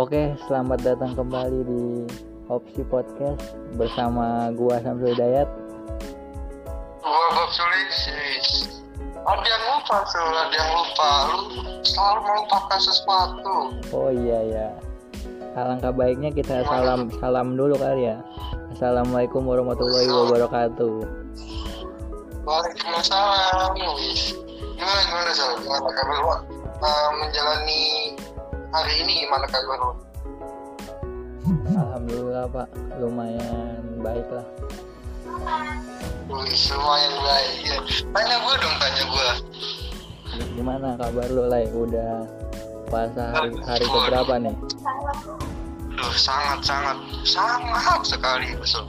Oke, selamat datang kembali di Opsi Podcast bersama gua Samsul Dayat. Gua Bob Sulis. Ada yang lupa, Sul. Ada yang lupa. Lu selalu melupakan sesuatu. Oh iya ya. Alangkah baiknya kita salam salam dulu kali ya. Assalamualaikum warahmatullahi wabarakatuh. Waalaikumsalam. Gimana, gimana, Sul? Gimana kabar lu? Uh, menjalani hari ini gimana kabar lu? Alhamdulillah Pak, lumayan baik lah. Wih, lumayan baik. Ya. Tanya gue dong, tanya gue. Gimana kabar lu Lai? Udah puasa hari hari keberapa nih? Duh, sangat, sangat, sangat sekali, Sul.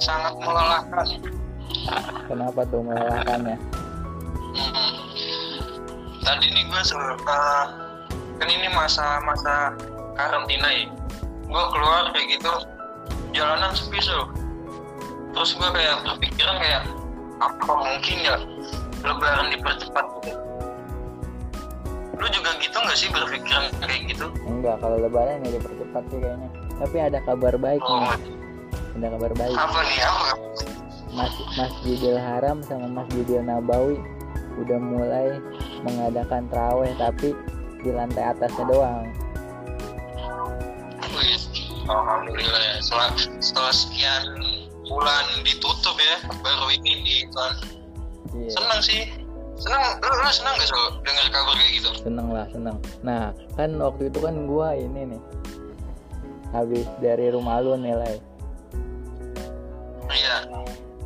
Sangat melelahkan. Kenapa tuh melelahkannya? Hmm. Tadi nih gue uh, kan ini masa-masa karantina ya. Gue keluar kayak gitu, jalanan sepi so. Terus gue kayak berpikiran kayak apa mungkin ya lebaran dipercepat gitu. Lu juga gitu nggak sih berpikiran kayak gitu? Enggak, kalau lebaran nggak dipercepat sih kayaknya. Tapi ada kabar baik Oh, nih. Ada kabar baik. apa nih apa? Mas Masjidil Haram sama Masjidil Nabawi udah mulai mengadakan traweh tapi di lantai atasnya doang. Alhamdulillah ya. Setelah, setelah sekian bulan ditutup ya, baru ini di Iya, senang sih. Senang, lu, lu senang gak so dengar kabar kayak gitu? seneng lah seneng. Nah kan waktu itu kan gua ini nih habis dari rumah lu nih Lai. Iya.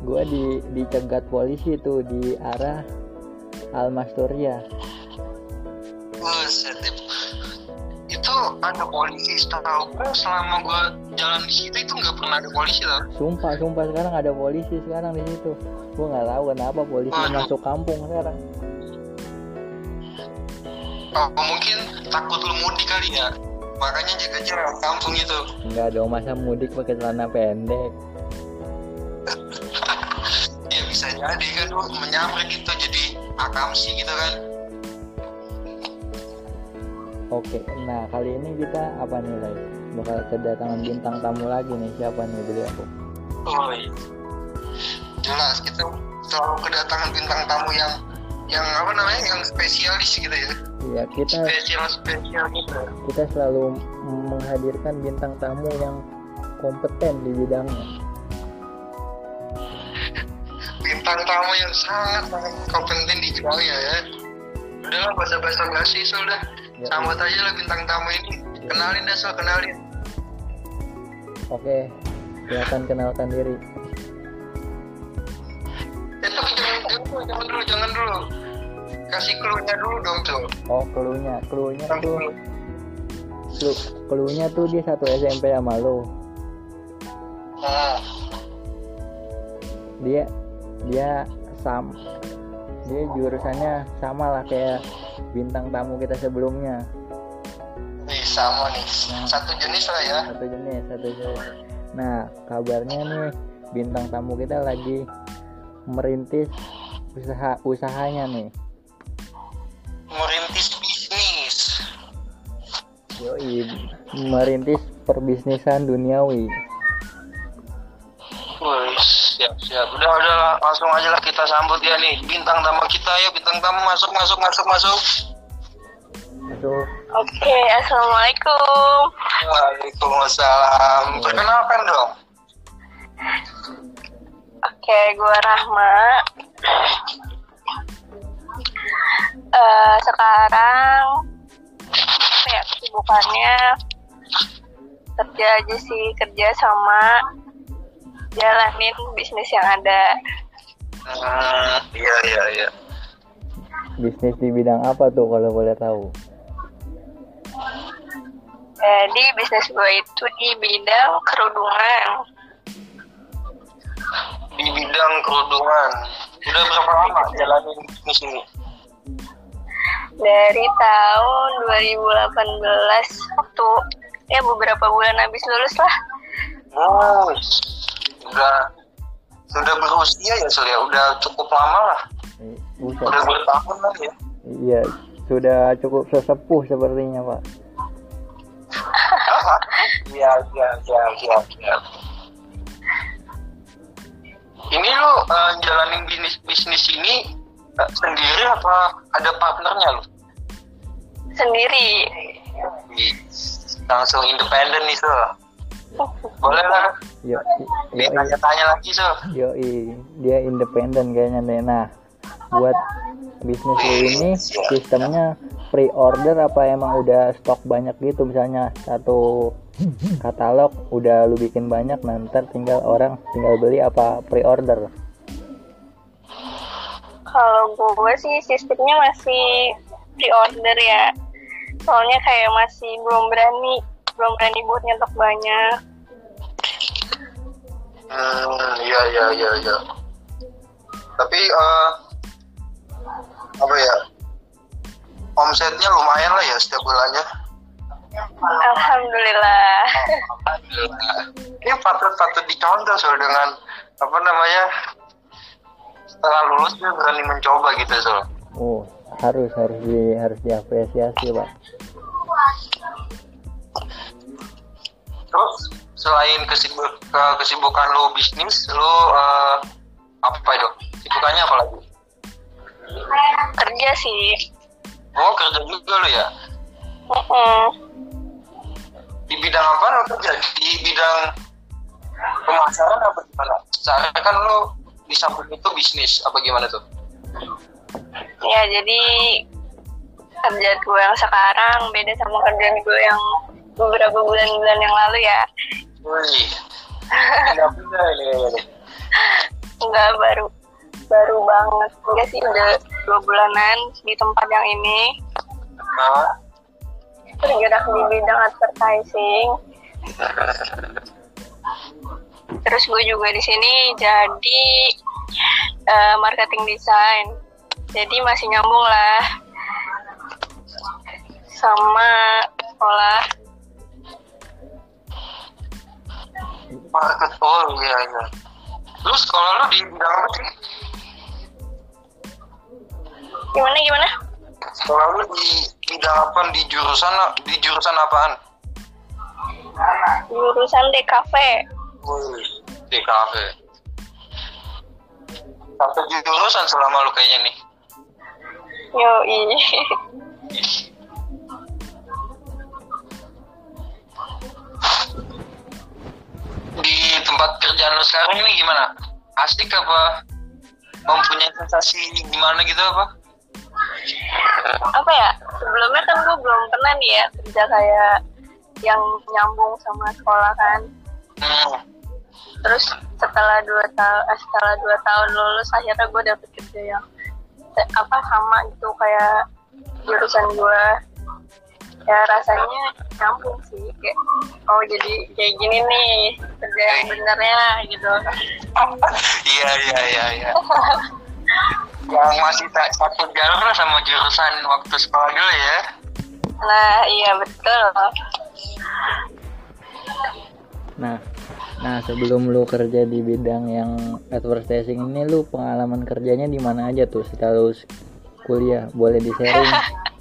Gua di dicegat polisi tuh di arah Buset, Dip. itu ada polisi setahu gue selama gue jalan di situ itu nggak pernah ada polisi tau Sumpah sumpah sekarang ada polisi sekarang di situ. Gua nggak tahu kenapa polisi Waduh. masuk kampung sekarang. oh, mungkin takut lu mudik kali ya makanya jaga jarak kampung itu Nggak dong masa mudik pakai celana pendek. ya bisa jadi kan lu menyamar gitu jadi akamsi gitu kan Oke, nah kali ini kita apa nih Lai? Bakal kedatangan bintang tamu lagi nih siapa nih beliau? oh iya. jelas kita selalu kedatangan bintang tamu yang yang apa namanya yang spesialis gitu ya Iya kita spesial spesial gitu kita selalu menghadirkan bintang tamu yang kompeten di bidangnya. Bintang tamu yang sangat sangat kompeten di bidangnya ya. Udahlah bahasa bahasa basi sudah Ya, sambut aja lah bintang tamu ini. Kenalin dah so kenalin. Oke, silakan kenalkan diri. eh tapi jangan jangan jangan dulu jangan dulu. Kasih clue-nya dulu dong tuh Oh, cluenya, cluenya tuh, clue. clue, cluenya tuh dia satu SMP sama lo. nah Dia, dia sam, dia jurusannya sama lah kayak bintang tamu kita sebelumnya. nih sama nih. Nah. satu jenis lah ya. Satu jenis satu jenis. Nah kabarnya nih bintang tamu kita lagi merintis usaha usahanya nih. Merintis bisnis. Yoi merintis perbisnisan duniawi. Wih, siap siap udah udah langsung aja lah kita sambut ya nih bintang tamu kita ya bintang tamu masuk masuk masuk masuk Oke, assalamualaikum. Waalaikumsalam. Perkenalkan dong. Oke, gue Rahma. Eh, sekarang ya kesibukannya kerja aja sih kerja sama jalanin bisnis yang ada. Hmm, iya iya iya. bisnis di bidang apa tuh kalau boleh tahu Jadi bisnis gue itu di bidang kerudungan. Di bidang kerudungan. Udah berapa lama jalanin bisnis ini? Dari tahun 2018 waktu ya beberapa bulan habis lulus lah. Oh, udah sudah berusia ya Sul ya udah cukup lama lah Eh, udah bertahun lah ya iya sudah cukup sesepuh sepertinya pak Iya, iya, iya, iya, iya. Ini lu eh, jalanin bisnis bisnis ini eh, sendiri apa ada partnernya lu? Sendiri. Langsung independen nih so. Boleh lah. yo Dia tanya-tanya lagi so. yo dia independen kayaknya deh nah buat bisnis lu ini sistemnya pre order apa emang udah stok banyak gitu misalnya satu katalog udah lu bikin banyak nanti tinggal orang tinggal beli apa pre order Kalau gue sih sistemnya masih pre-order ya. Soalnya kayak masih belum berani, belum berani buat nyetok banyak. Hmm, iya, iya, iya, iya. Tapi eh apa ya? Omsetnya lumayan lah ya setiap bulannya. Alhamdulillah. Alhamdulillah. Ini patut-patut dicontoh soal dengan apa namanya setelah lulus dia berani mencoba gitu so. oh harus harus di harus diapresiasi pak Terus selain kesibuk ke- kesibukan lo bisnis, lo eh, apa itu? Kesibukannya apa lagi? Kerja sih. Oh kerja juga lo ya? Mm-mm. Di bidang apa lo kerja? Di bidang pemasaran apa gimana? Secara kan lo di samping itu bisnis apa gimana tuh? Ya jadi kerja gue yang sekarang beda sama kerjaan gue yang beberapa bulan-bulan yang lalu ya. Wih, ini. Enggak baru baru banget. Enggak sih udah dua bulanan di tempat yang ini. Nah, Bergerak di bidang advertising. Terus gue juga di sini jadi eh, marketing design. Jadi masih nyambung lah sama sekolah. Market oh iya iya. Lu sekolah lu di bidang apa sih? Gimana gimana? Sekolah lu di bidang apa? Di jurusan di jurusan apaan? Jurusan DKV. Kafe. Satu jurusan selama lu kayaknya nih. Yoi. Di tempat kerjaan lu sekarang ini gimana? Asik apa? Mempunyai sensasi gimana gitu apa? Apa ya? Sebelumnya kan gue belum pernah nih ya kerja kayak yang nyambung sama sekolah kan. Hmm. Terus setelah dua tahun, setelah dua tahun lulus akhirnya gue dapet kerja yang se- apa sama gitu kayak jurusan gue. Ya rasanya nyambung sih kayak oh jadi kayak gini nih kerja yang benernya gitu. Iya iya iya iya. Yang masih tak satu jalur lah sama jurusan waktu sekolah dulu ya. Nah iya betul. Nah, nah sebelum lu kerja di bidang yang advertising ini, lu pengalaman kerjanya di mana aja tuh setelah lu kuliah? Boleh di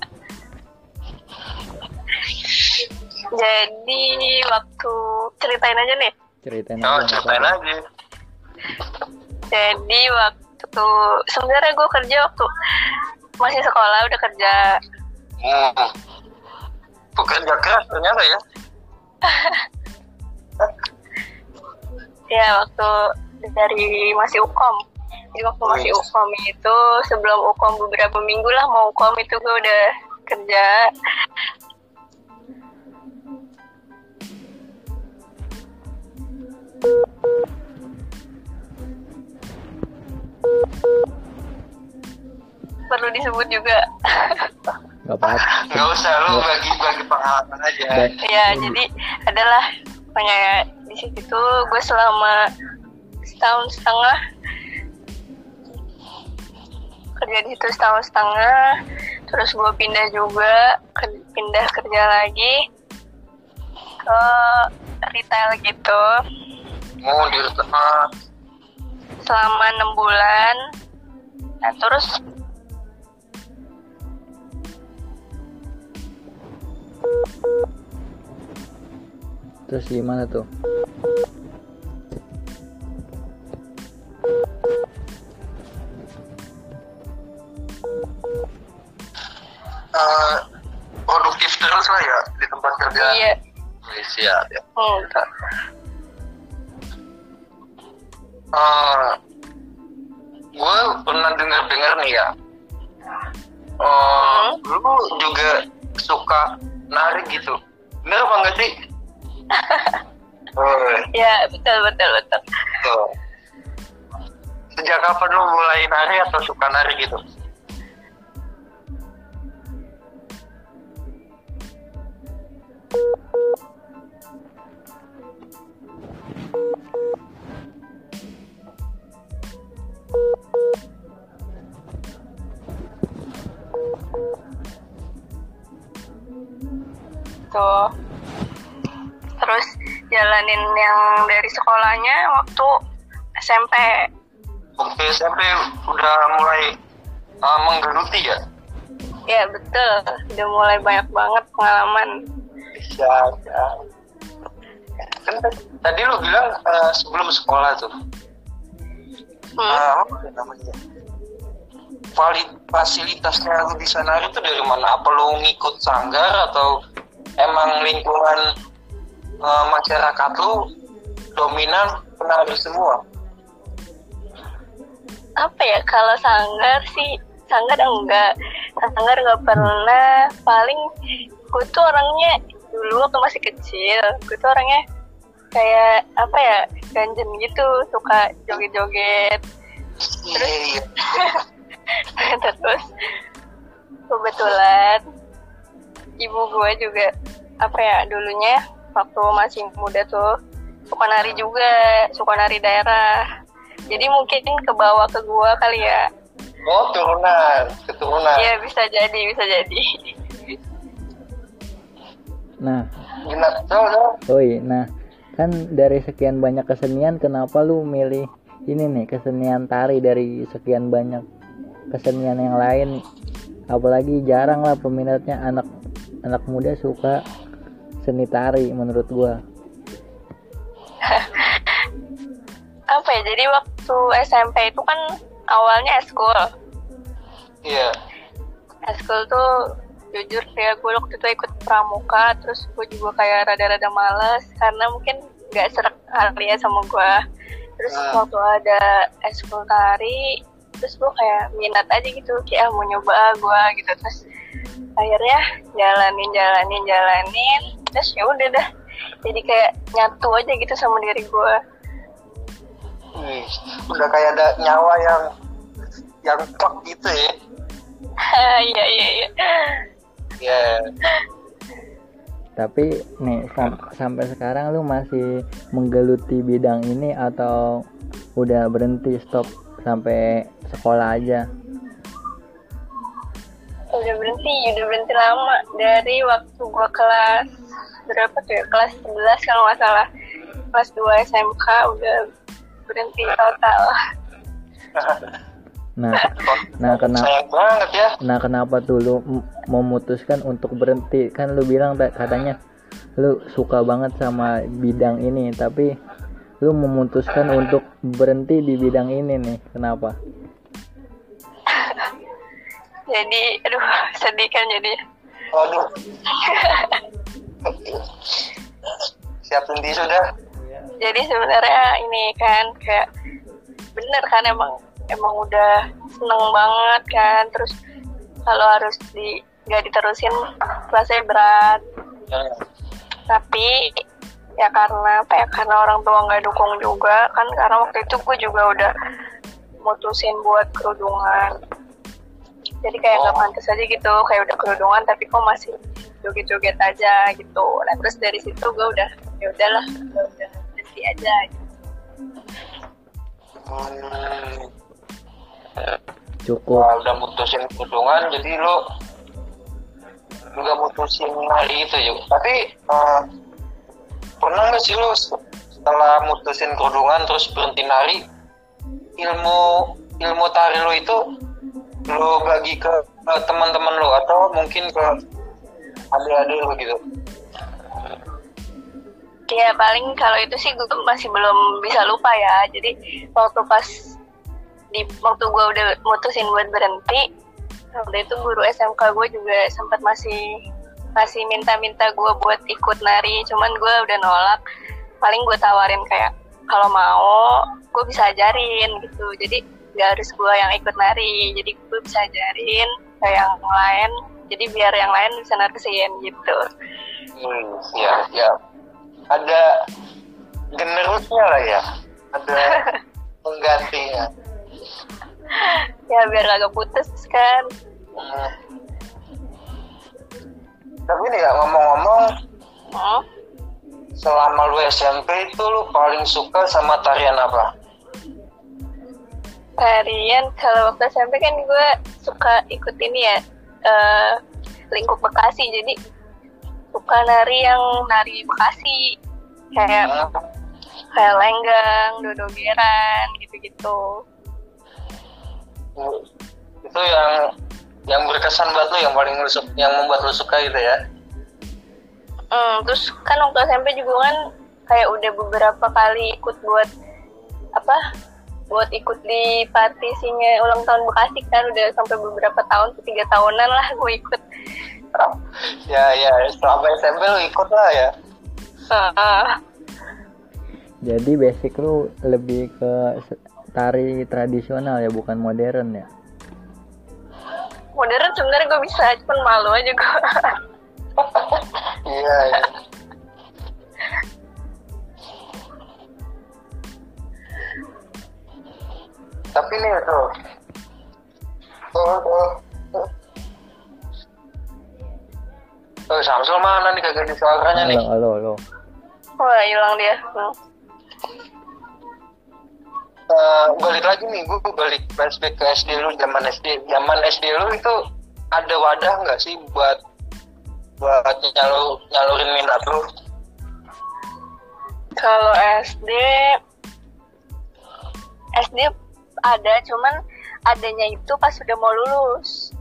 Jadi waktu ceritain aja nih. Ceritain Oh aja. nggak ceritain aja. Jadi waktu sebenarnya gue kerja waktu masih sekolah udah kerja. Hmm. Pekerja keras ternyata ya. Ya waktu dari masih ukom. Jadi waktu masih ukom itu sebelum ukom beberapa minggu lah mau ukom itu gue udah kerja. Perlu disebut juga. Gak apa-apa. Gak usah lu bagi-bagi pengalaman aja. Dan- ya jadi adalah kayak di situ gue selama setahun setengah kerja di situ setahun setengah terus gue pindah juga ke- pindah kerja lagi ke retail gitu Mau di rumah. Selama enam bulan. Nah, terus Terus gimana tuh? Uh, produktif terus lah ya di tempat kerja. Iya. Malaysia ya. Oh, enggak gue pernah dengar dengar nih ya. Eh, lu juga suka nari gitu. Bener apa enggak sih? Oh, ya betul betul betul. Tuh. Sejak kapan lu mulai nari atau suka nari gitu? Tuh terus jalanin yang dari sekolahnya waktu SMP Waktu SMP udah mulai uh, menggeluti ya? ya betul udah mulai banyak banget pengalaman ya. Kan tadi- lu bilang uh, sebelum sekolah tuh, hmm. uh, apa ya namanya? Valid fasilitasnya lu bisa nari itu dari mana? Apa lu ngikut sanggar atau emang lingkungan uh, masyarakat lu dominan penari semua? apa ya kalau sanggar sih sanggar enggak sanggar nggak pernah paling gue tuh orangnya dulu waktu masih kecil gue tuh orangnya kayak apa ya ganjen gitu suka joget-joget Iya, iya. terus kebetulan ibu gue juga apa ya dulunya waktu masih muda tuh suka nari juga suka nari daerah. Jadi mungkin ke bawah ke gue kali ya. Oh turunan, keturunan. Iya bisa jadi bisa jadi. Nah. Oi nah kan dari sekian banyak kesenian kenapa lu milih ini nih kesenian tari dari sekian banyak kesenian yang lain? Apalagi jarang lah peminatnya anak anak muda suka seni tari menurut gua apa ya jadi waktu SMP itu kan awalnya eskul Iya. eskul tuh jujur ya gue waktu itu ikut pramuka terus gue juga kayak rada-rada males karena mungkin nggak serak kali ya sama gue terus Ah. waktu ada eskul tari terus gue kayak minat aja gitu kayak ah, mau nyoba gue gitu terus akhirnya jalanin jalanin jalanin. Terus ya udah dah. Jadi kayak nyatu aja gitu sama diri gue Wih, udah kayak ada nyawa yang yang plak gitu ya. iya iya iya. Iya. tapi nih sam- sampai sekarang lu masih menggeluti bidang ini atau udah berhenti stop sampai sekolah aja udah berhenti udah berhenti lama. Dari waktu gua kelas berapa tuh ya? Kelas 11 kalau nggak salah. Kelas 2 SMK udah berhenti total. Nah nah kenapa Sayang banget ya. nah kenapa tuh lu memutuskan untuk berhenti? Kan lu bilang ta- katanya lu suka banget sama bidang ini tapi lu memutuskan untuk berhenti di bidang ini nih. Kenapa jadi aduh sedih kan jadi. Waduh. Siapin tisu dah. jadi sebenarnya ini kan kayak bener kan emang emang udah seneng banget kan. Terus kalau harus di nggak diterusin kelasnya berat. Tapi ya karena apa ya karena orang tua nggak dukung juga kan. Karena waktu itu gue juga udah mutusin buat kerudungan jadi kayak nggak Oh. pantas aja gitu kayak udah kerudungan tapi kok masih joget-joget aja gitu nah terus dari situ gue udah ya udahlah udah udah berhenti aja gitu. Hmm. cukup Wah, udah mutusin kerudungan jadi lo nggak mutusin nari itu yuk tapi eh, pernah nggak sih lo setelah mutusin kerudungan terus berhenti nari ilmu ilmu tari lo itu lo bagi ke, teman-teman lo atau mungkin ke adik-adik lo gitu? Ya paling kalau itu sih gue masih belum bisa lupa ya. Jadi waktu pas di waktu gue udah mutusin buat berhenti waktu itu guru SMK gue juga sempat masih masih minta-minta gue buat ikut nari. Cuman gue udah nolak. Paling gue tawarin kayak kalau mau gue bisa ajarin gitu. Jadi nggak harus gue yang ikut nari jadi gue bisa ajarin ke yang lain. Jadi biar yang lain bisa narkesin gitu. Hmm, ya ya ada generusnya lah ya. Ada penggantinya. Ya biar agak putus kan. Hmm. tapi nih ya ngomong-ngomong hmm? selama lu SMP itu lu paling suka sama tarian apa tarian kalau waktu SMP kan gue suka ikut ini ya uh, lingkup Bekasi jadi suka nari yang nari Bekasi kayak Hmm. kayak lenggang, dodogeran gitu-gitu. itu yang yang berkesan buat lu yang paling lu yang membuat lu suka gitu ya Hmm, terus kan waktu SMP juga kan kayak udah beberapa kali ikut buat apa? Buat ikut di partisinya ulang tahun Bekasi kan udah sampai beberapa tahun, tiga tahunan lah gue ikut. ya ya selama SMP lu ikut lah ya Heeh. Jadi basic lu lebih ke tari tradisional ya, bukan modern ya. modern sebenarnya gue bisa, cuman malu aja gue. iya ya tapi nih tuh oh, oh, oh. Oh, Samsul mana nih kagak di suaranya nih? Halo, halo. Wah, hilang dia. Hmm. Eh, balik lagi nih, gue balik flashback ke SD lu, zaman SD, zaman SD lu itu ada wadah nggak sih buat buat nyalur nyalurin minat lu? Kalau SD, SD ada, cuman adanya itu pas udah mau lulus.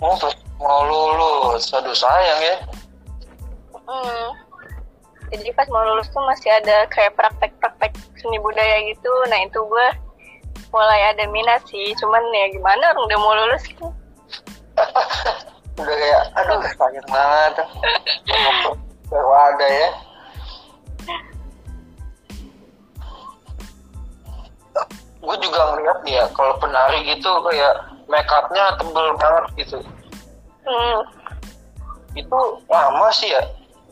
Oh, pas mau lulus, aduh sayang ya. Hmm. Jadi pas mau lulus tuh masih ada kayak praktek-praktek seni budaya gitu. Nah itu gue mulai ada minat sih. Cuman ya gimana orang udah mau lulus kan. Udah kayak, aduh sayang banget. Baru ada ya. Gue juga ngeliat nih ya, kalau penari gitu kayak make upnya tebel banget gitu. Hmm. Itu lama sih ya?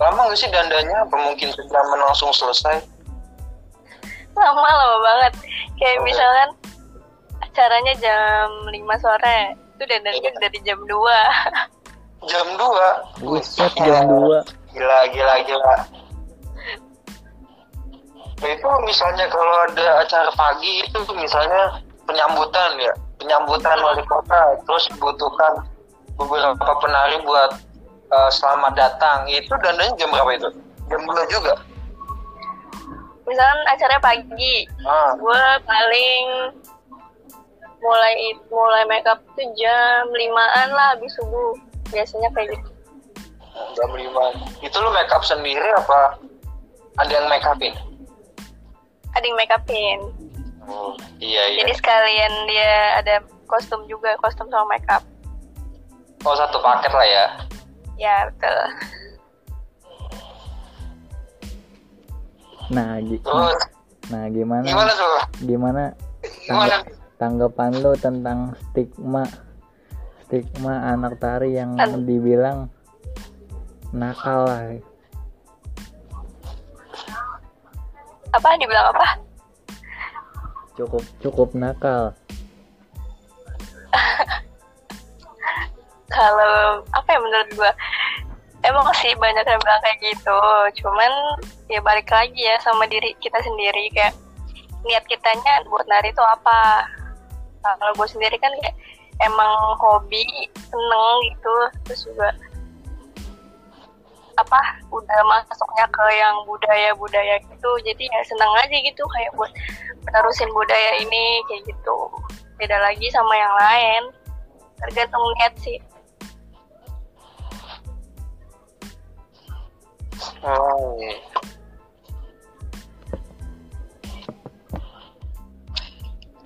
Lama nggak sih dandanya? Apa mungkin sejaman langsung selesai? Lama lama banget. Kayak Oh. misalkan acaranya jam 5 sore. Itu dandannya dari jam 2. Jam 2? Buset jam 2. Gila, gila, gila. Nah, itu misalnya kalau ada acara pagi itu misalnya penyambutan ya, penyambutan wali kota, terus dibutuhkan beberapa penari buat eh, selamat datang. Itu dandanya jam berapa itu? Jam 2 juga. misalkan acaranya pagi. Ah, Gue paling mulai mulai makeup tuh jam 5-an lah habis subuh. Biasanya kayak gitu. jam 5. Itu lu make up sendiri apa ada yang make upin? Ada yang make upin. Oh, iya iya. Jadi sekalian dia ada kostum juga, kostum sama makeup. Oh, satu paket lah ya. Ya betul. Nah, gi- Terus nah gimana gimana tuh? gimana Gimana? tangga- tanggapan lu tentang stigma stigma anak tari yang An- dibilang nakal lah. Apa dibilang apa? Cukup cukup nakal. Kalau apa ya menurut gua emang sih banyak yang bilang kayak gitu. Cuman ya balik lagi ya sama diri kita sendiri kayak niat kitanya buat nari itu apa. Nah, kalau gue sendiri kan kayak emang hobi, seneng gitu, terus juga apa udah masuknya ke yang budaya-budaya gitu jadi ya seneng aja gitu kayak buat menerusin budaya ini kayak gitu beda lagi sama yang lain tergantung niat sih Oh.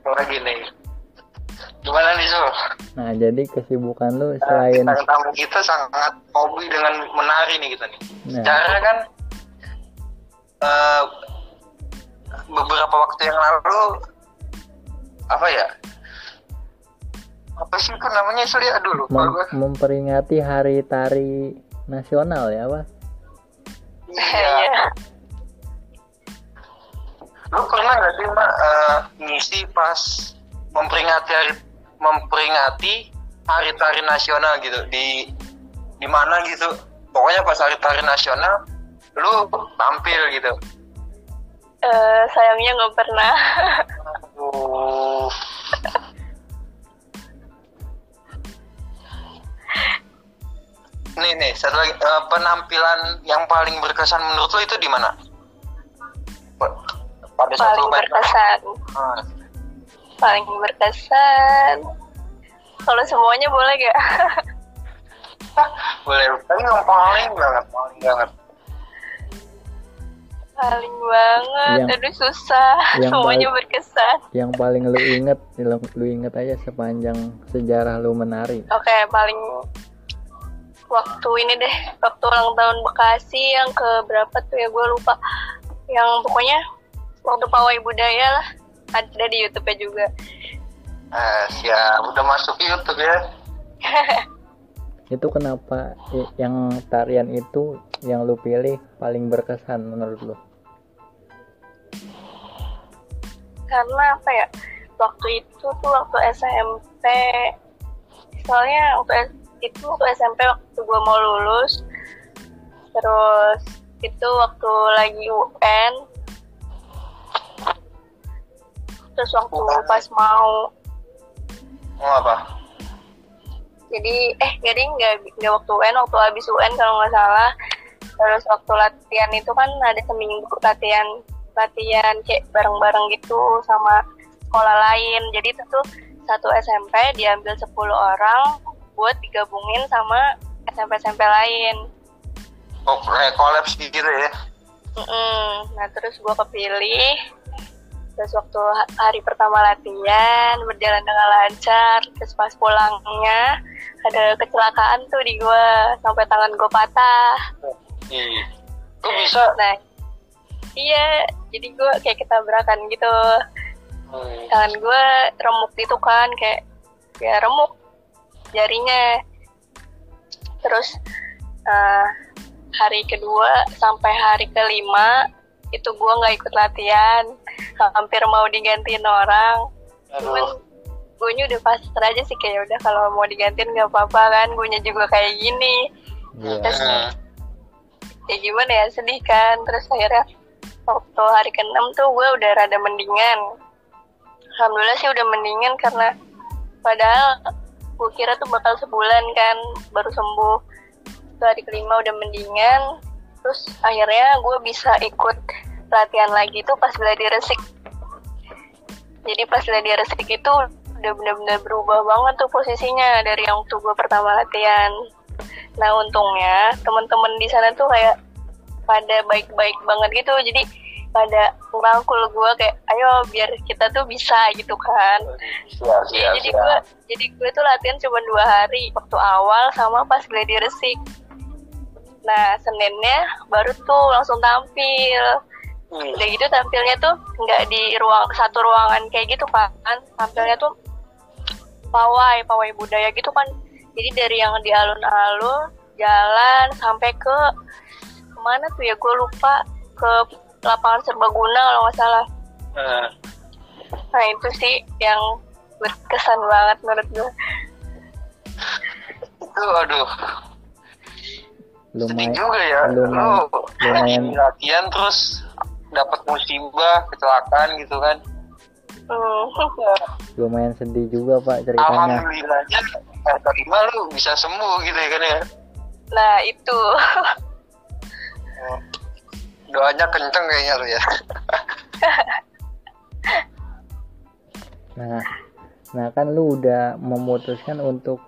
Lagi nih. Gimana nih, Sul? Nah, jadi kesibukan lu selain Bintang tamu kita sangat hobi dengan menari nih kita nih nah, Cara kan eh, beberapa waktu yang lalu apa ya? Apa sih itu namanya ya? Aduh lupa mem- gue. memperingati hari tari nasional ya, Pak? Iya. Lu pernah nggak sih Mbak eh, ngisi pas memperingati hari memperingati hari tari nasional gitu di di mana gitu? Pokoknya pas hari tari nasional lu tampil gitu. Eh, sayangnya nggak pernah. Aduh. Nih nih, satu lagi eh, penampilan yang paling berkesan menurut lo itu di mana? Pa- Pada satu Paling berkesan. Ah, Paling berkesan. Kalau semuanya boleh gak? boleh. Tapi yang paling banget, paling banget. paling banget. Yang- Aduh susah. yang semuanya paling- berkesan. Yang paling lu inget, lu, lu inget aja sepanjang sejarah lu menari. Oke, paling waktu ini deh, waktu ulang tahun Bekasi yang ke berapa tuh ya gue lupa. Yang pokoknya waktu pawai budaya lah, ada di YouTube-nya juga. Ah, siap, udah masuk YouTube ya. Itu kenapa yang tarian itu yang lu pilih paling berkesan menurut lu? Karena apa ya? Waktu itu tuh waktu SMP, soalnya waktu itu waktu SMP waktu gue mau lulus, terus itu waktu lagi UN, terus waktu pas mau Mau apa? jadi eh ding nggak nggak waktu UN waktu habis UN kalau nggak salah terus waktu latihan itu kan ada seminggu latihan latihan kayak bareng-bareng gitu sama sekolah lain jadi itu tuh satu SMP diambil 10 orang buat digabungin sama SMP-SMP lain Oh, kayak kolaps gitu ya. Mm-mm. Nah terus gue kepilih Terus waktu ha- hari pertama latihan berjalan dengan lancar Terus pas pulangnya ada kecelakaan tuh di gue Sampai tangan gue patah Iya. Kok bisa? Nah iya jadi gue kayak ketabrakan gitu Hmm. Tangan gue remuk gitu kan kayak ya remuk jarinya Terus eh, hari kedua sampai hari kelima itu gue nggak ikut latihan. Hampir mau digantiin orang. Cuman gue udah pasrah aja sih kayak udah kalau mau digantiin nggak apa-apa kan gue juga kayak gini. Iya. Terus ya gimana ya sedih kan. Terus akhirnya waktu hari ke-6 tuh gue udah rada mendingan. Alhamdulillah sih udah mendingan karena padahal gue kira tuh bakal sebulan kan baru sembuh. Terus hari kelima udah mendingan terus akhirnya gue bisa ikut latihan lagi tuh pas gladi resik jadi pas gladi resik itu udah bener-bener berubah banget tuh posisinya dari yang waktu gue pertama latihan Nah untungnya teman-teman di sana tuh kayak pada baik-baik banget gitu. Jadi pada merangkul gue kayak ayo biar kita tuh bisa gitu kan. Siap, siap, jadi siap. gue jadi gue tuh latihan cuma dua hari waktu awal sama pas gladi resik. Nah Seninnya baru tuh langsung tampil. Hmm. Udah gitu tampilnya tuh nggak di ruang satu ruangan kayak gitu kan. Tampilnya tuh pawai, pawai budaya gitu kan. Jadi dari yang di alun-alun jalan sampai ke ke mana tuh ya gue lupa ke lapangan serbaguna kalau nggak salah. Nah, Nah itu sih yang berkesan banget menurut gue. itu aduh sedih Lumayan juga ya lumayan- lu lumayan. lagi latihan terus dapat musibah kecelakaan gitu kan Hmm. lumayan sedih juga Pak ceritanya. alhamdulillahnya eh, terima lu bisa sembuh gitu ya kan ya Nah itu. doanya kenceng kayaknya lu ya Nah, nah kan lu udah memutuskan untuk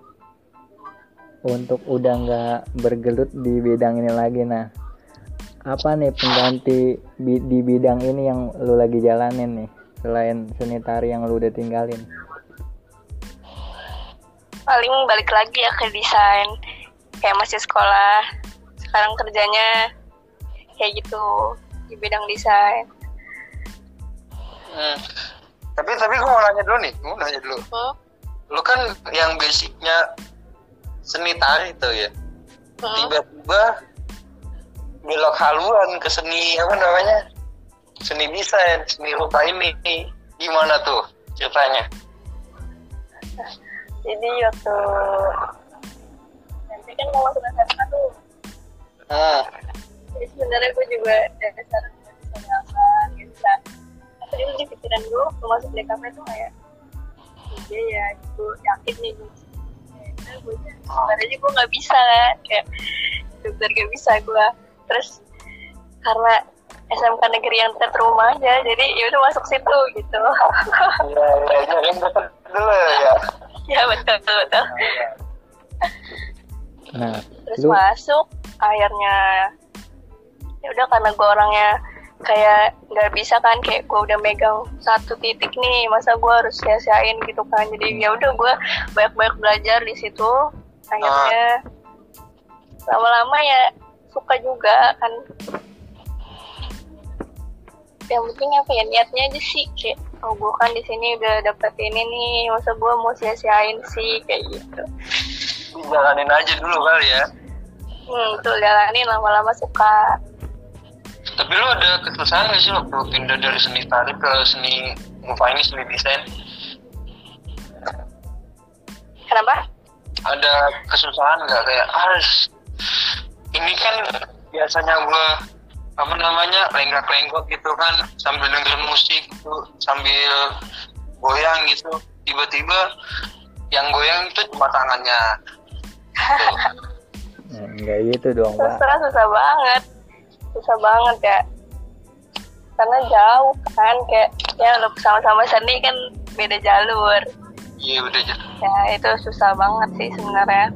untuk udah nggak bergelut di bidang ini lagi. Nah, apa nih pengganti bi- di bidang ini yang lu lagi jalanin nih? selain seni tari yang lu udah tinggalin paling balik lagi ya ke desain kayak masih sekolah sekarang kerjanya kayak gitu di bidang desain Hmm. Tapi tapi gue mau nanya dulu nih, gue mau nanya dulu. hmm? Lu kan yang basicnya seni tari tuh ya. Tiba-tiba belok haluan ke seni apa namanya? Seni desain, seni rupa ini. Gimana tuh ceritanya? jadi waktu nanti kan mau masuk SMA tuh Hmm. jadi sebenarnya gue juga dari dasar bisa gambar nggak bisa apa dulu di pikiran gue waktu masuk DKP tuh kayak iya ya gue yakin nih gue bisa ya gue sebenarnya gue nggak bisa kan kayak dokter gak bisa gue terus karena SMK negeri yang dekat rumah aja jadi ya udah masuk situ gitu. Iya, iya, iya, yang dulu ya. ya betul betul. Nah terus lu? masuk akhirnya ya udah karena gue orangnya kayak nggak bisa kan kayak gue udah megang satu titik nih masa gue harus sia-siain gitu kan. Jadi ya udah gue banyak-banyak belajar di situ. Akhirnya lama-lama ya suka juga kan. Yang penting apa ya niatnya aja sih kayak oh gue kan di sini udah dapet ini nih masa gue mau sia-siain sih kayak gitu. Dijalanin aja dulu kali ya. hmm tuh jalanin lama-lama suka Tapi lu ada kesusahan gak sih waktu pindah dari seni tari ke seni ini seni desain? kenapa? Ada kesusahan nggak? Kayak harus ini kan biasanya gua apa namanya lenggak-lenggok gitu kan sambil dengerin musik gitu sambil goyang gitu. Tiba-tiba yang goyang itu cuma tangannya. Tuh. nah, nggak gitu dong pak susah susah banget susah banget ya karena jauh kan kayak ya lo sama-sama seni kan beda jalur. Iya udah aja ya itu susah banget sih sebenarnya.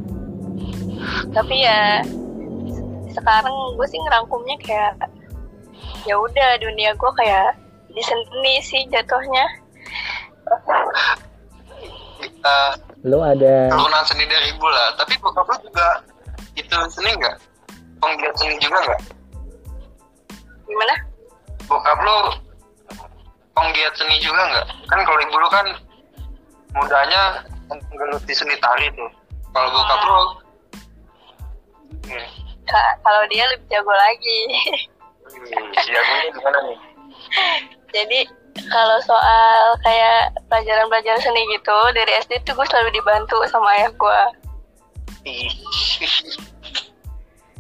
Tapi ya sekarang gue sih ngerangkumnya kayak ya udah dunia gue kayak di seni sih jatuhnya. Eh, lu ada turunan seni dari ibu lah. Tapi bokap lu juga itu seni nggak? Penggiat seni juga nggak gimana? Bokap lu penggiat seni juga nggak? Kan kalau ibu lu kan mudanya menggeluti seni tari tuh. Kalau bokap lu? Hmm, Ka- kalau dia lebih jago lagi. Hmm, jagonya gimana nih? Jadi kalau soal kayak pelajaran-pelajaran seni gitu dari SD tuh gue selalu dibantu sama ayah gue Ih,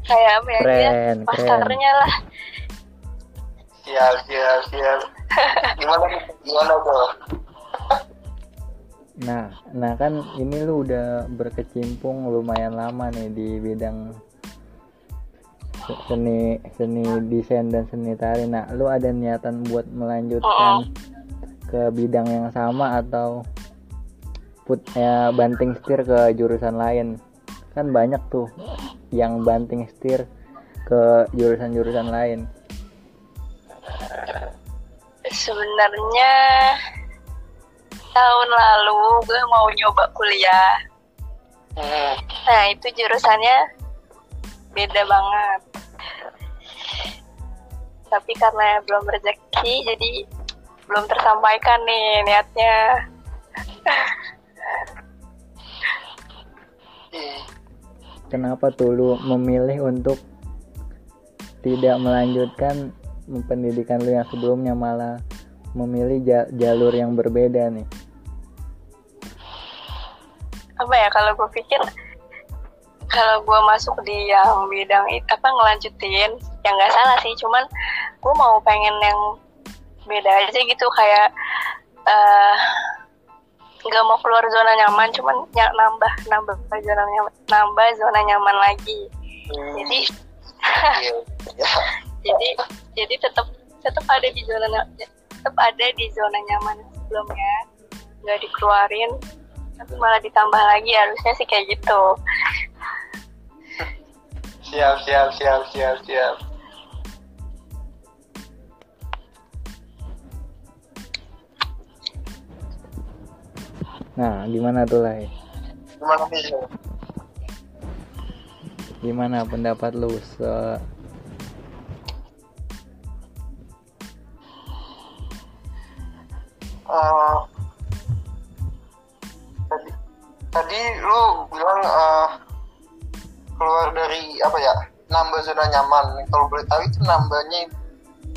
kayak apa ya keren. masternya lah siap siap siap gimana gimana tuh Nah, nah kan ini lu udah berkecimpung lumayan lama nih di bidang se- seni seni desain dan seni tari. Nah, lu ada niatan buat melanjutkan ke bidang yang sama atau put ya banting setir ke jurusan lain? Kan banyak tuh yang banting setir ke jurusan-jurusan lain. Sebenarnya tahun lalu gue mau nyoba kuliah. Hmm, nah itu jurusannya beda banget. Tapi karena belum rezeki jadi belum tersampaikan nih niatnya. Hmm. Kenapa tuh lu memilih untuk tidak melanjutkan pendidikan lu yang sebelumnya malah memilih ja- jalur yang berbeda nih? apa ya kalau gue pikir kalau gue masuk di yang bidang itu apa ngelanjutin ya nggak salah sih cuman gue mau pengen yang beda aja gitu kayak eh, nggak mau keluar zona nyaman cuman ya, nambah nambah zona nyaman nambah zona nyaman lagi jadi Iya, iya. jadi jadi tetap tetap ada di zona tetap ada di zona nyaman sebelumnya. Nggak dikeluarin tapi malah ditambah lagi harusnya sih kayak gitu. Siap siap siap siap siap. Nah, gimana tuh Lai? gimana Gimana pendapat lu se zona nyaman. Kalau boleh tahu itu nambahnya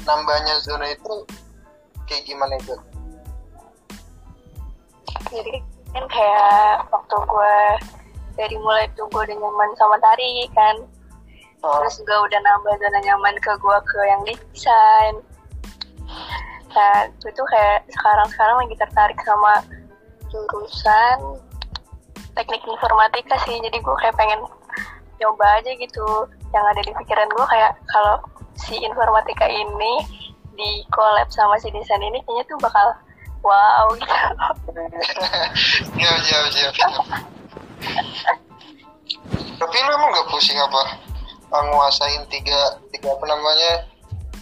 nambahnya zona itu kayak gimana itu? Jadi kan kayak waktu gue dari mulai tuh gue udah nyaman sama tari kan. Oh, terus gue udah nambah zona nyaman ke gue ke yang desain. Nah gue tuh kayak sekarang sekarang lagi tertarik sama jurusan teknik informatika sih. Jadi gue kayak pengen nyoba aja gitu yang ada di pikiran gue kayak kalau si informatika ini di collab sama si desain ini kayaknya tuh bakal wow gitu siap siap siap siap. tapi lu emang gak pusing apa ah, nguasain tiga tiga apa namanya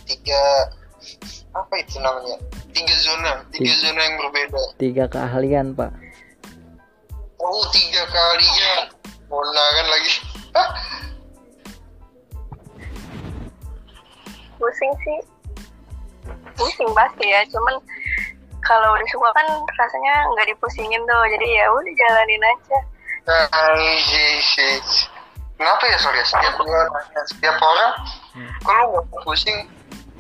tiga apa itu namanya tiga zona tiga Tiga. zona yang berbeda tiga keahlian, Pak? oh tiga kalinya Mona kan lagi pusing sih pusing pasti ya cuman kalau udah suka kan rasanya nggak dipusingin tuh jadi ya udah jalanin aja Anjir sih. Kenapa ya sorry setiap nanya setiap orang kalau nggak pusing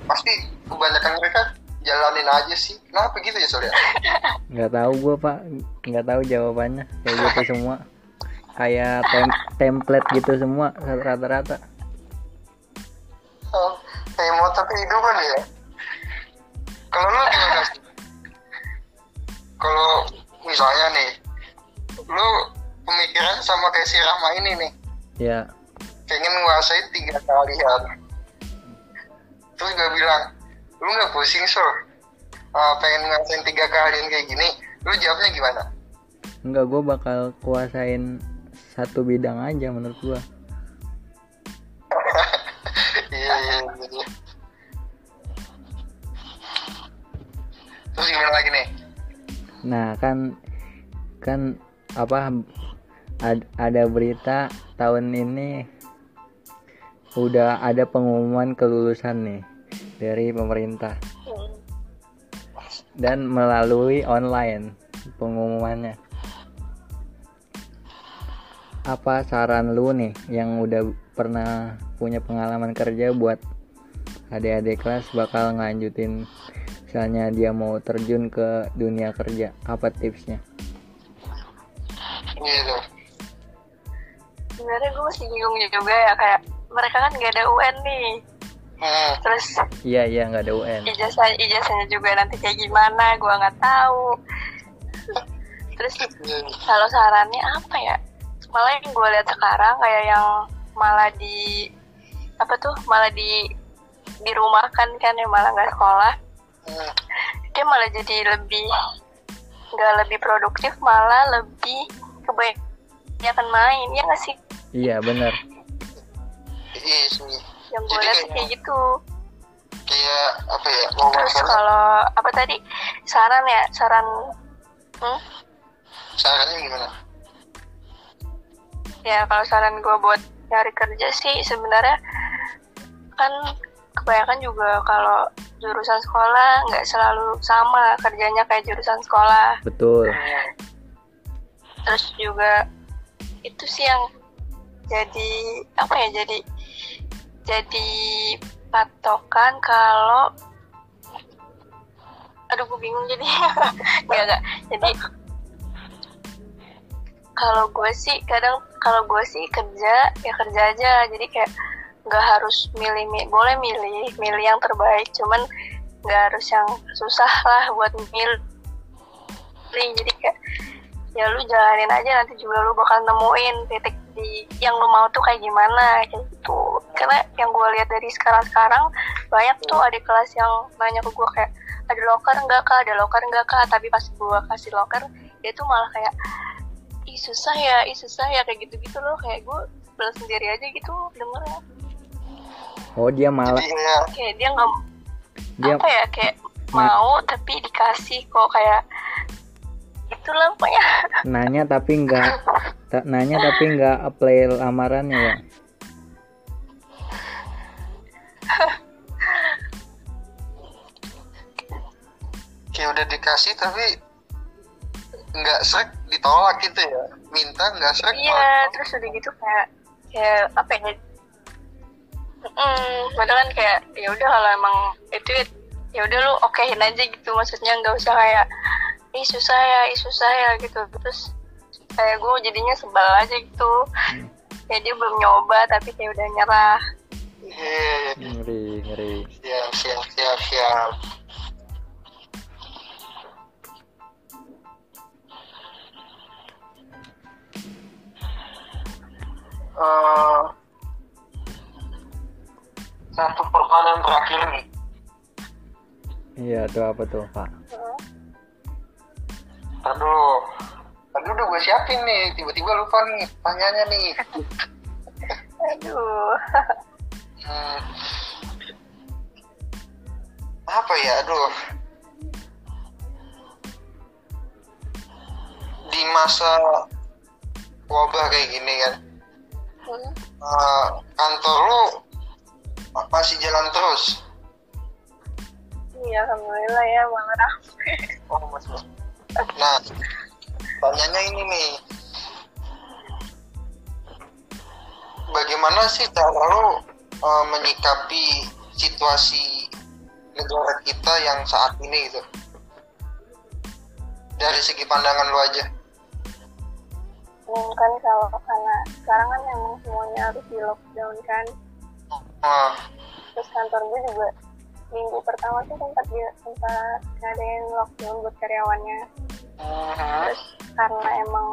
pasti kebanyakan mereka jalanin aja sih. Kenapa gitu ya sorry? Nggak tahu gua, Pak. Nggak tahu jawabannya. Kayak gitu semua. Kayak tem- template gitu semua rata-rata. Kayak motor kehidupan ya. Kalau lu gimana sih? Kalau misalnya nih, lu pemikiran sama kayak si Rama ini nih, Ya, pengen nguasain tiga kalian. Terus gue bilang, lu nggak pusing so? Ah, pengen nguasain tiga kalian kayak gini, lu jawabnya gimana? Enggak, gue bakal kuasain satu bidang aja menurut gua. Terus gimana lagi nih? Nah, kan kan apa ad- ada berita tahun ini udah ada pengumuman kelulusan nih dari pemerintah dan melalui online pengumumannya. Apa saran lu nih yang udah pernah punya pengalaman kerja buat adik-adik kelas bakal ngelanjutin misalnya dia mau terjun ke dunia kerja apa tipsnya Gitu. sebenarnya gue masih bingung juga ya kayak mereka kan nggak ada UN nih Hmm. terus iya iya nggak ada UN ijazah ijazahnya juga nanti kayak gimana gue nggak tahu terus Iya. kalau sarannya apa ya malah yang gue lihat sekarang kayak yang malah di apa tuh malah di dirumahkan kan yang malah nggak sekolah Hmm. dia malah jadi lebih nggak lebih produktif malah lebih kebanyakan main ya nggak sih iya bener Iya sih. yang gue Jadi lihat kayak- gitu Kayak apa ya? terus kalau apa tadi saran ya saran hmm? sarannya gimana? ya kalau saran gue buat nyari kerja sih sebenarnya kan kebanyakan juga kalau jurusan sekolah nggak selalu sama kerjanya kayak jurusan sekolah. Betul. Terus juga itu sih yang jadi apa ya jadi jadi patokan kalau aduh gue bingung jadi. Nggak nggak. Jadi kalau gue sih kadang kalau gue sih kerja ya kerja aja. Jadi kayak nggak harus milih mi- boleh milih milih yang terbaik cuman nggak harus yang susah lah buat milih. Jadi kayak ya lu jalanin aja nanti juga lu bakal nemuin titik di yang lu mau tuh kayak gimana kayak gitu. Karena yang gue lihat dari sekarang sekarang banyak tuh adik kelas yang nanya ke gue kayak ada loker enggak kak? Ada loker enggak kak? Tapi pas gue kasih loker dia tuh malah kayak ih susah ya ih susah ya kayak gitu gitu loh. Kayak gue sebel sendiri aja gitu dengernya oh dia malah Jadi kayak kayak dia nggak dia apa ya kayak mau tapi dikasih kok kayak itu pokoknya. Nanya tapi nggak ta- nanya tapi nggak apply lamarannya ya? Kayak udah dikasih tapi nggak srek ditolak gitu ya? Minta nggak srek iya terus udah gitu kayak kayak apa ya Mm, padahal kan kayak ya udah kalau emang itu ya udah lu okein aja gitu. Maksudnya nggak usah kayak ih susah ya ih susah ya gitu. Terus kayak gue jadinya sebel aja gitu. Ya dia belum nyoba tapi kayak udah nyerah. Iya, ngeri ngeri. Siap siap siap siap. Eh, satu pertanyaan terakhir nih iya tuh apa tuh pak? Aduh tadi udah gue siapin nih. Tiba-tiba lupa nih pertanyaannya nih. Aduh. Hmm. apa ya aduh. Di masa wabah kayak gini kan Hmm. eh, kantor lu masih jalan terus? Iya alhamdulillah ya malah rame oh masih nah pertanyaannya ini nih. Bagaimana sih cara lu eh, menyikapi situasi negara kita yang saat ini gitu? Dari segi pandangan lu aja. Hmm, kan kalau karena sekarang kan emang semuanya harus di lockdown kan Ah, terus kantor gue juga minggu pertama tuh sempat dia sempat ngadain lockdown buat karyawannya. Mhm. terus karena emang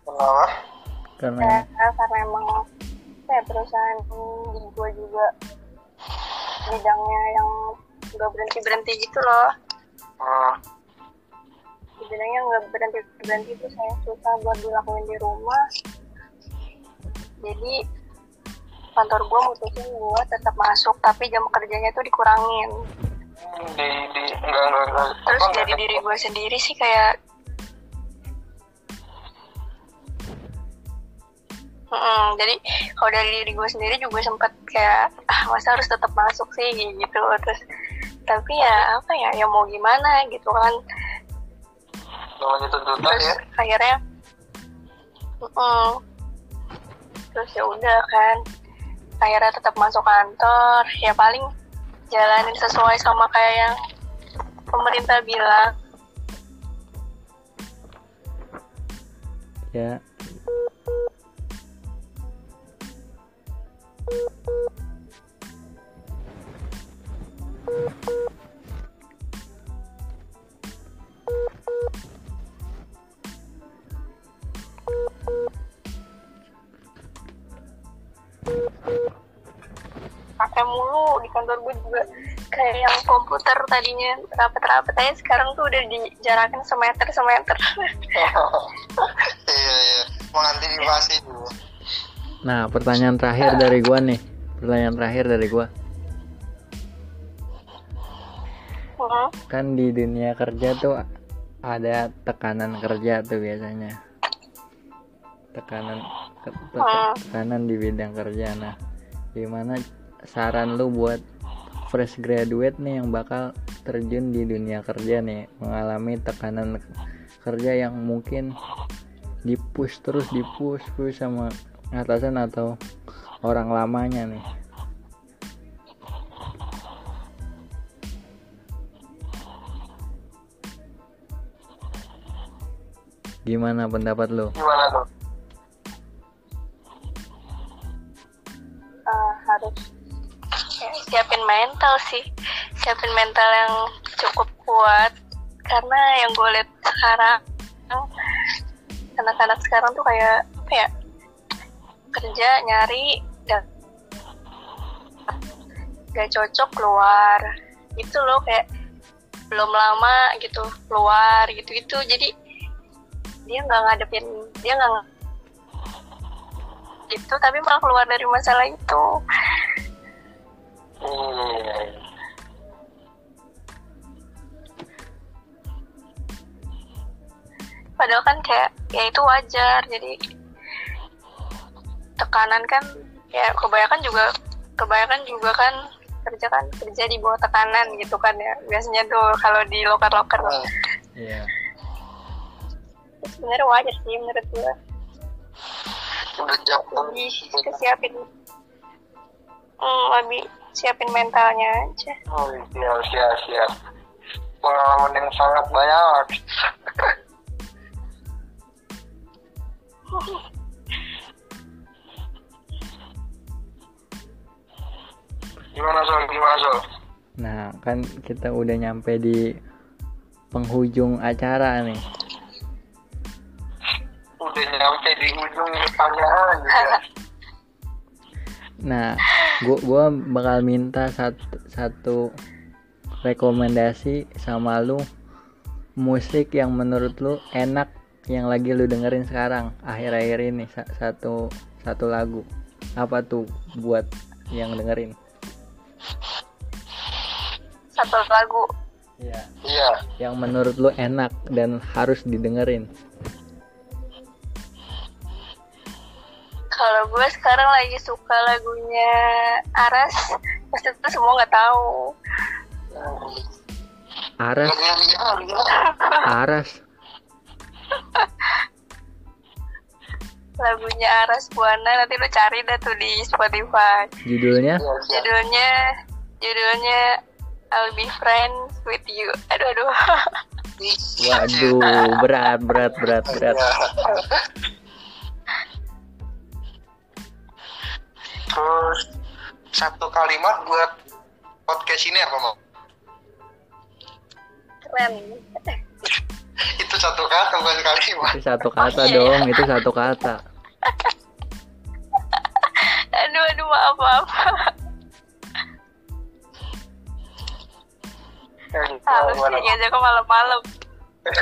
kenapa? Karena ya, karena emang kayak perusahaan di gue juga bidangnya yang nggak berhenti berhenti gitu loh. Ah, bidangnya nggak berhenti berhenti itu saya susah buat dilakuin di rumah. Jadi kantor gue mutusin gue tetap masuk tapi jam kerjanya tuh dikurangin. Di di enggak enggak enggak terus apa, dari enggak- diri gue sendiri sih kayak Mm-mm, jadi kalau dari diri gue sendiri juga sempet kayak ah masa harus tetap masuk sih? Gitu. Terus tapi ya apa ya? Ya mau gimana? Gitu kan namanya tuntutan terus ya. akhirnya mm-mm. terus ya udah kan. Akhirnya tetap masuk kantor. Ya paling jalanin sesuai sama kayak yang pemerintah bilang. Ya pakai mulu di kantor gue juga kayak yang komputer tadinya. Rapat-rapat aja sekarang tuh udah dijarakin semeter semeter. Iya iya. Mengantisipasi dulu nah pertanyaan terakhir dari gua nih. Pertanyaan terakhir dari gua. Hmm, kan di dunia kerja tuh ada tekanan kerja tuh biasanya. Tekanan te- te- tekanan di bidang kerja. Nah gimana saran lu buat fresh graduate nih yang bakal terjun di dunia kerja nih mengalami tekanan kerja yang mungkin dipush terus dipush push sama atasan atau orang lamanya nih. Gimana pendapat lu? Gimana tuh mental sih. Siapin mental yang cukup kuat. Karena yang gue lihat sekarang anak-anak sekarang tuh kayak apa ya kerja nyari dan gak cocok keluar. Itu loh kayak belum lama gitu keluar gitu gitu jadi dia nggak ngadepin dia nggak itu tapi malah keluar dari masalah itu Hmm. padahal kan kayak ya itu wajar jadi tekanan kan ya kebanyakan juga kebanyakan juga kan kerja kan kerja di bawah tekanan gitu kan ya biasanya tuh kalau di loker-loker Iya. sebenarnya wajar sih menurut gue Udah jauh. lebih kesiapin hmm, lebih siapin mentalnya aja Oh, siap, siap, siap. Pengalaman yang sangat banyak. Gimana Sol? Gimana Sol? Nah, kan kita udah nyampe di penghujung acara nih. Udah nyampe di ujung pertanyaan juga. Nah, gua gua bakal minta satu satu rekomendasi sama lu musik yang menurut lu enak yang lagi lu dengerin sekarang akhir-akhir ini Sa- satu satu lagu apa tuh buat yang dengerin satu lagu Iya. Iya. yang menurut lu enak dan harus didengerin kalau gue sekarang lagi suka lagunya Aras. Pasti itu semua nggak tahu. Aras. Aras. Lagunya Aras Buana nanti lu cari dah tuh di Spotify. Judulnya? Judulnya judulnya I'll be friends with you. Aduh aduh. Waduh berat berat berat berat Terus satu kalimat buat podcast ini apa mau? keren Itu satu kata bukan kalimat. itu satu kata Iya. dong itu satu kata aduh aduh maaf maaf halus Gimana? sih aja kok malam-malam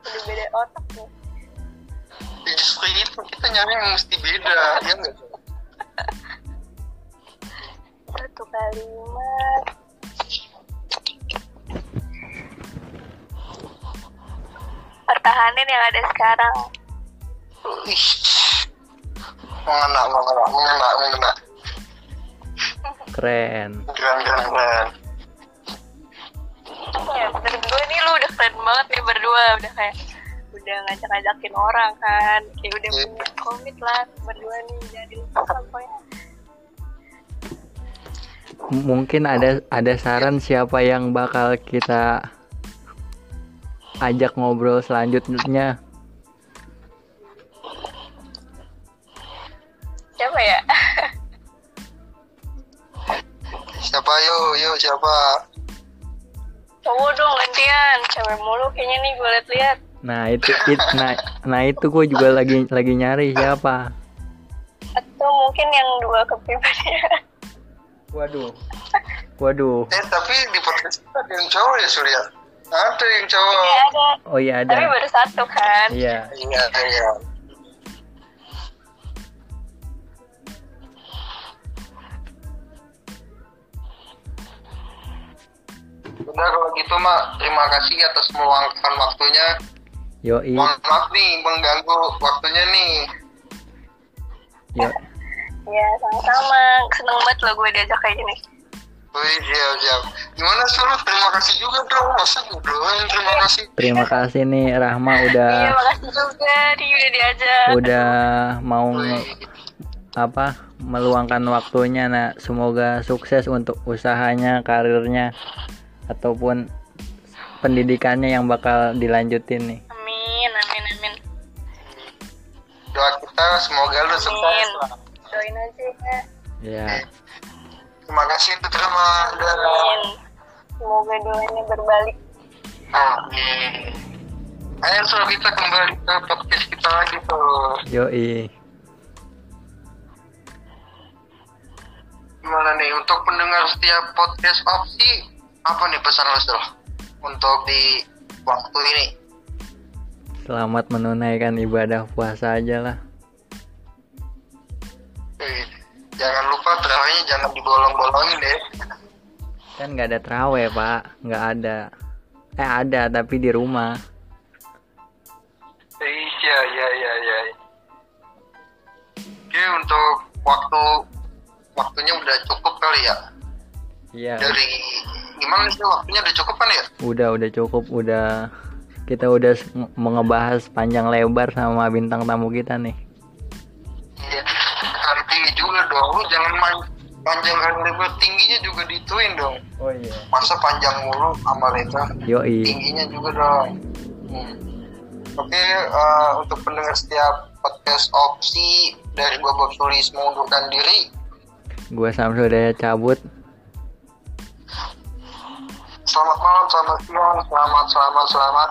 udah beda otak nih Ya, Justru itu kita nyari yang mesti beda, ya nggak? satu kalimat pertahanin yang ada sekarang Ih, mengena, mengena, mengena, mengena. keren Keren, keren, keren. ya menurut gue nih lu udah keren banget nih berdua udah kayak udah ngajak-ngajakin orang kan. Kayak udah punya komit lah berdua nih jadi pokoknya. Mungkin ada ada saran siapa yang bakal kita ajak ngobrol selanjutnya? Siapa ya? Siapa? Yuk, yuk siapa? cowok dong gantian. Cewek mulu kayaknya nih gue liat-liat nah itu it, nah nah itu gue juga lagi lagi nyari siapa atau mungkin yang dua kepribadian waduh waduh Eh tapi di podcast kita ada yang cowok ya Surya? Ada yang cowok. ya ada oh iya tapi ada baru satu kan iya Iya, iya. Udah kalau gitu mak, terima kasih atas meluangkan waktunya. Yoi Mohon maaf nih mengganggu waktunya nih. yo ya sama-sama seneng banget lo gue diajak kayak gini Wih, siap, siap. Gimana suruh? Terima kasih juga dong. Masa gue doang terima kasih. terima kasih nih Rahma udah iya makasih juga nih udah diajak udah mau Wih, apa meluangkan waktunya nah semoga sukses untuk usahanya karirnya ataupun pendidikannya yang bakal dilanjutin nih doa kita semoga lu sukses. Lah. doain aja ya ya Terima kasih untuk terima. amin semoga doanya berbalik Amin. Ayo suruh kita kembali ke podcast kita lagi tuh. yoi Gimana nih untuk pendengar setiap podcast opsi apa nih pesan lo untuk di waktu ini? Selamat menunaikan ibadah puasa aja lah. Wih, Jangan lupa terawih terawihnya jangan dibolong-bolongin deh. Kan nggak ada teraweh pak. Nggak ada. Eh ada tapi di rumah. Iya iya iya iya. Oke untuk waktu waktunya udah cukup kali ya? Iya. Dari gimana sih waktunya? Udah cukup kan ya? Udah udah cukup. Udah kita udah s- nge- mau ngebahas panjang lebar sama bintang tamu kita nih. Iya tinggi juga dong. Lu jangan main panjang lebar tingginya juga dituin dong. Oh iya. Masa panjang mulu sama lebar yoi. Tingginya juga dong. Hmm. oke eh, untuk pendengar setiap podcast opsi dari gua Bob Sulis mengundurkan diri. Gua Samsul udah cabut. Selamat malam selamat siang selamat selamat selamat